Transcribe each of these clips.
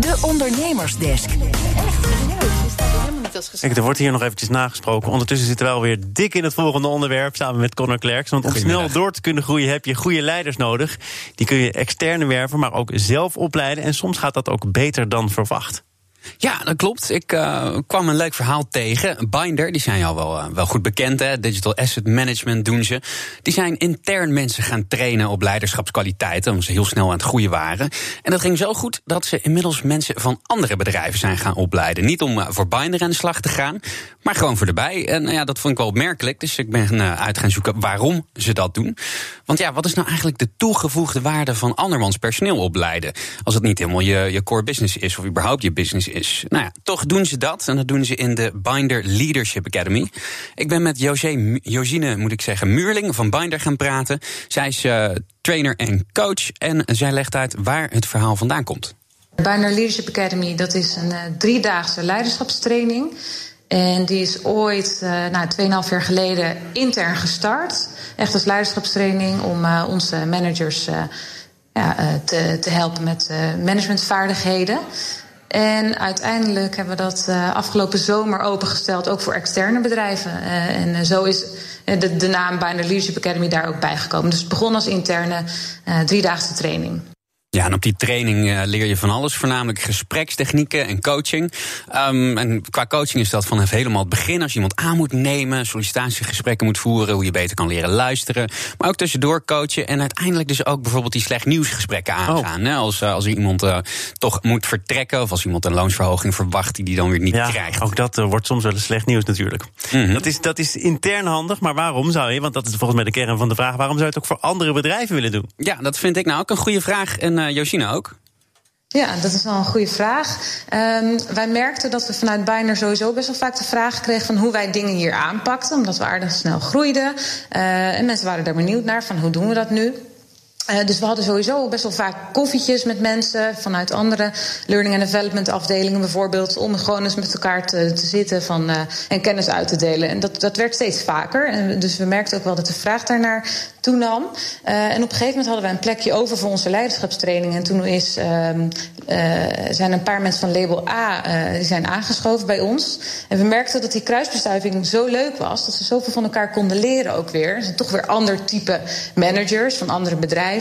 De Ondernemersdesk. Kijk, er wordt hier nog eventjes nagesproken. Ondertussen zitten we alweer dik in het volgende onderwerp samen met Connor Klerks. Want om snel door te kunnen groeien heb je goede leiders nodig. Die kun je externe werven, maar ook zelf opleiden. En soms gaat dat ook beter dan verwacht. Ja, dat klopt. Ik uh, kwam een leuk verhaal tegen. Binder, die zijn jou wel, uh, wel goed bekend, hè? Digital Asset Management doen ze. Die zijn intern mensen gaan trainen op leiderschapskwaliteiten, omdat ze heel snel aan het groeien waren. En dat ging zo goed dat ze inmiddels mensen van andere bedrijven zijn gaan opleiden. Niet om uh, voor Binder aan de slag te gaan, maar gewoon voor erbij. En ja, dat vond ik wel opmerkelijk. Dus ik ben uit gaan zoeken waarom ze dat doen. Want ja, wat is nou eigenlijk de toegevoegde waarde van andermans personeel opleiden? Als het niet helemaal je, je core business is, of überhaupt je business is. Nou ja, toch doen ze dat. En dat doen ze in de Binder Leadership Academy. Ik ben met José, Josine, moet ik zeggen, Muurling van Binder gaan praten. Zij is uh, trainer en coach. En zij legt uit waar het verhaal vandaan komt. Binder Leadership Academy, dat is een uh, driedaagse leiderschapstraining. En die is ooit, uh, nou, 2,5 jaar geleden, intern gestart. Echt als leiderschapstraining om onze managers te, te helpen met managementvaardigheden. En uiteindelijk hebben we dat uh, afgelopen zomer opengesteld, ook voor externe bedrijven. Uh, en uh, zo is de, de naam Binder Leadership Academy daar ook bijgekomen. Dus het begon als interne driedaagse training. Ja, en op die training uh, leer je van alles, voornamelijk gesprekstechnieken en coaching. Um, en qua coaching is dat vanaf helemaal het begin. Als je iemand aan moet nemen, sollicitatiegesprekken moet voeren, hoe je beter kan leren luisteren. Maar ook tussendoor coachen en uiteindelijk dus ook bijvoorbeeld die slecht nieuwsgesprekken aangaan. Oh. Als, uh, als iemand uh, toch moet vertrekken of als iemand een loonsverhoging verwacht die die dan weer niet ja, krijgt. Ook dat wordt soms wel eens slecht nieuws natuurlijk. Mm -hmm. dat, is, dat is intern handig, maar waarom zou je, want dat is volgens mij de kern van de vraag, waarom zou je het ook voor andere bedrijven willen doen? Ja, dat vind ik nou ook een goede vraag. En uh, Josina ook? Ja, dat is wel een goede vraag. Um, wij merkten dat we vanuit Bijner sowieso best wel vaak de vraag kregen van hoe wij dingen hier aanpakten, omdat we aardig snel groeiden. Uh, en mensen waren daar benieuwd naar van hoe doen we dat nu. Uh, dus we hadden sowieso best wel vaak koffietjes met mensen vanuit andere learning and development afdelingen bijvoorbeeld, om gewoon eens met elkaar te, te zitten van, uh, en kennis uit te delen. En dat, dat werd steeds vaker. En dus we merkten ook wel dat de vraag daarnaar toenam. Uh, en op een gegeven moment hadden wij een plekje over voor onze leiderschapstraining. En toen is, zijn een paar mensen van label A die zijn aangeschoven bij ons. En we merkten dat die kruisbestuiving zo leuk was, dat ze zoveel van elkaar konden leren ook weer. Er zijn toch weer ander type managers van andere bedrijven.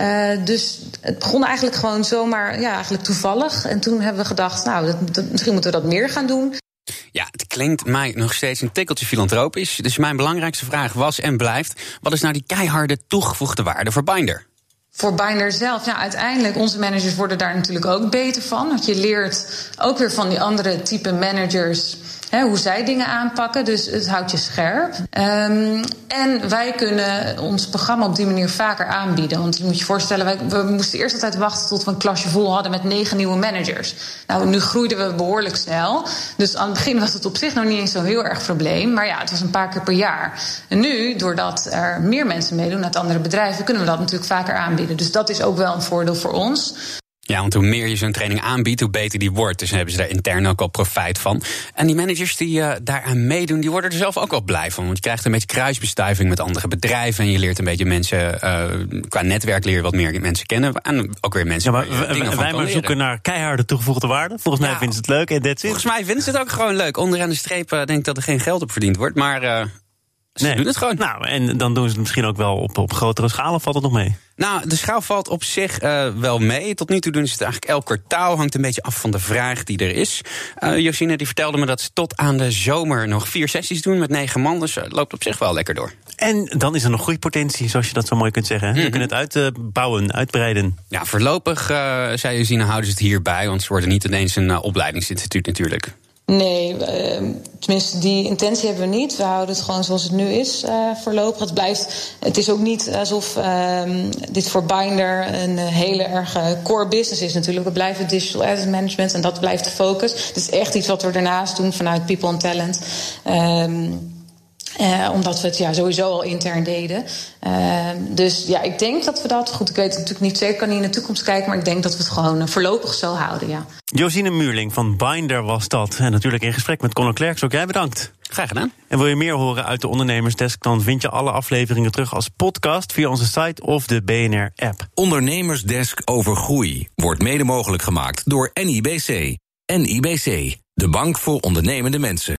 Uh, dus het begon eigenlijk gewoon zomaar, ja, eigenlijk toevallig. En toen hebben we gedacht, nou, dat, dat, misschien moeten we dat meer gaan doen. Ja, het klinkt mij nog steeds een tikkeltje filantropisch. Dus mijn belangrijkste vraag was en blijft: wat is nou die keiharde toegevoegde waarde voor Binder? voor Binder zelf, ja, uiteindelijk, onze managers worden daar natuurlijk ook beter van. Want je leert ook weer van die andere type managers hoe zij dingen aanpakken. Dus het houdt je scherp. Um, en wij kunnen ons programma op die manier vaker aanbieden. Want je moet je voorstellen, wij, we moesten eerst altijd wachten tot we een klasje vol hadden met negen nieuwe managers. Nou, nu groeiden we behoorlijk snel. Dus aan het begin was het op zich nog niet eens zo heel erg probleem. Maar ja, het was een paar keer per jaar. En nu, doordat er meer mensen meedoen uit andere bedrijven, kunnen we dat natuurlijk vaker aanbieden. Dus dat is ook wel een voordeel voor ons. Ja, want hoe meer je zo'n training aanbiedt, hoe beter die wordt. Dus dan hebben ze daar intern ook al profijt van. En die managers die uh, daaraan meedoen, die worden er zelf ook wel blij van. Want je krijgt een beetje kruisbestuiving met andere bedrijven. En je leert een beetje mensen, uh, qua netwerk leer je wat meer mensen kennen. En ook weer mensen. Ja, maar wij maar zoeken naar keiharde toegevoegde waarde. Volgens mij ja, vinden ze het leuk en that's Volgens mij vinden ze het ook gewoon leuk. Onderaan de streep uh, denk ik dat er geen geld op verdiend wordt. Maar ze nee. doen het gewoon. Nou, en dan doen ze het misschien ook wel op, op grotere schaal, of valt het nog mee? Nou, de schaal valt op zich uh, wel mee. Tot nu toe doen ze het eigenlijk elk kwartaal. Hangt een beetje af van de vraag die er is. Uh, Josine die vertelde me dat ze tot aan de zomer nog vier sessies doen met negen man. Dus het loopt op zich wel lekker door. En dan is er nog groeipotentie, zoals je dat zo mooi kunt zeggen. Mm -hmm. Je kunt het uitbouwen, uitbreiden. Ja, voorlopig, uh, zei Josine, houden ze het hierbij. Want ze worden niet ineens een opleidingsinstituut natuurlijk. Nee, uh, tenminste, die intentie hebben we niet. We houden het gewoon zoals het nu is uh, voorlopig. Het, blijft, het is ook niet alsof uh, dit voor Binder een hele erg core business is natuurlijk. We blijven digital asset management en dat blijft de focus. Het is echt iets wat we daarnaast doen vanuit People and Talent. Um, Uh, omdat we het ja, sowieso al intern deden. Uh, dus ja, ik denk dat we dat. Goed, ik weet het natuurlijk niet zeker, kan niet in de toekomst kijken. Maar ik denk dat we het gewoon uh, voorlopig zo houden. Ja. Josine Muurling van Binder was dat. En natuurlijk in gesprek met Conor Klerks. Ook jij bedankt. Graag gedaan. En wil je meer horen uit de Ondernemersdesk? Dan vind je alle afleveringen terug als podcast via onze site of de BNR-app. Ondernemersdesk over groei wordt mede mogelijk gemaakt door NIBC. NIBC, de bank voor ondernemende mensen.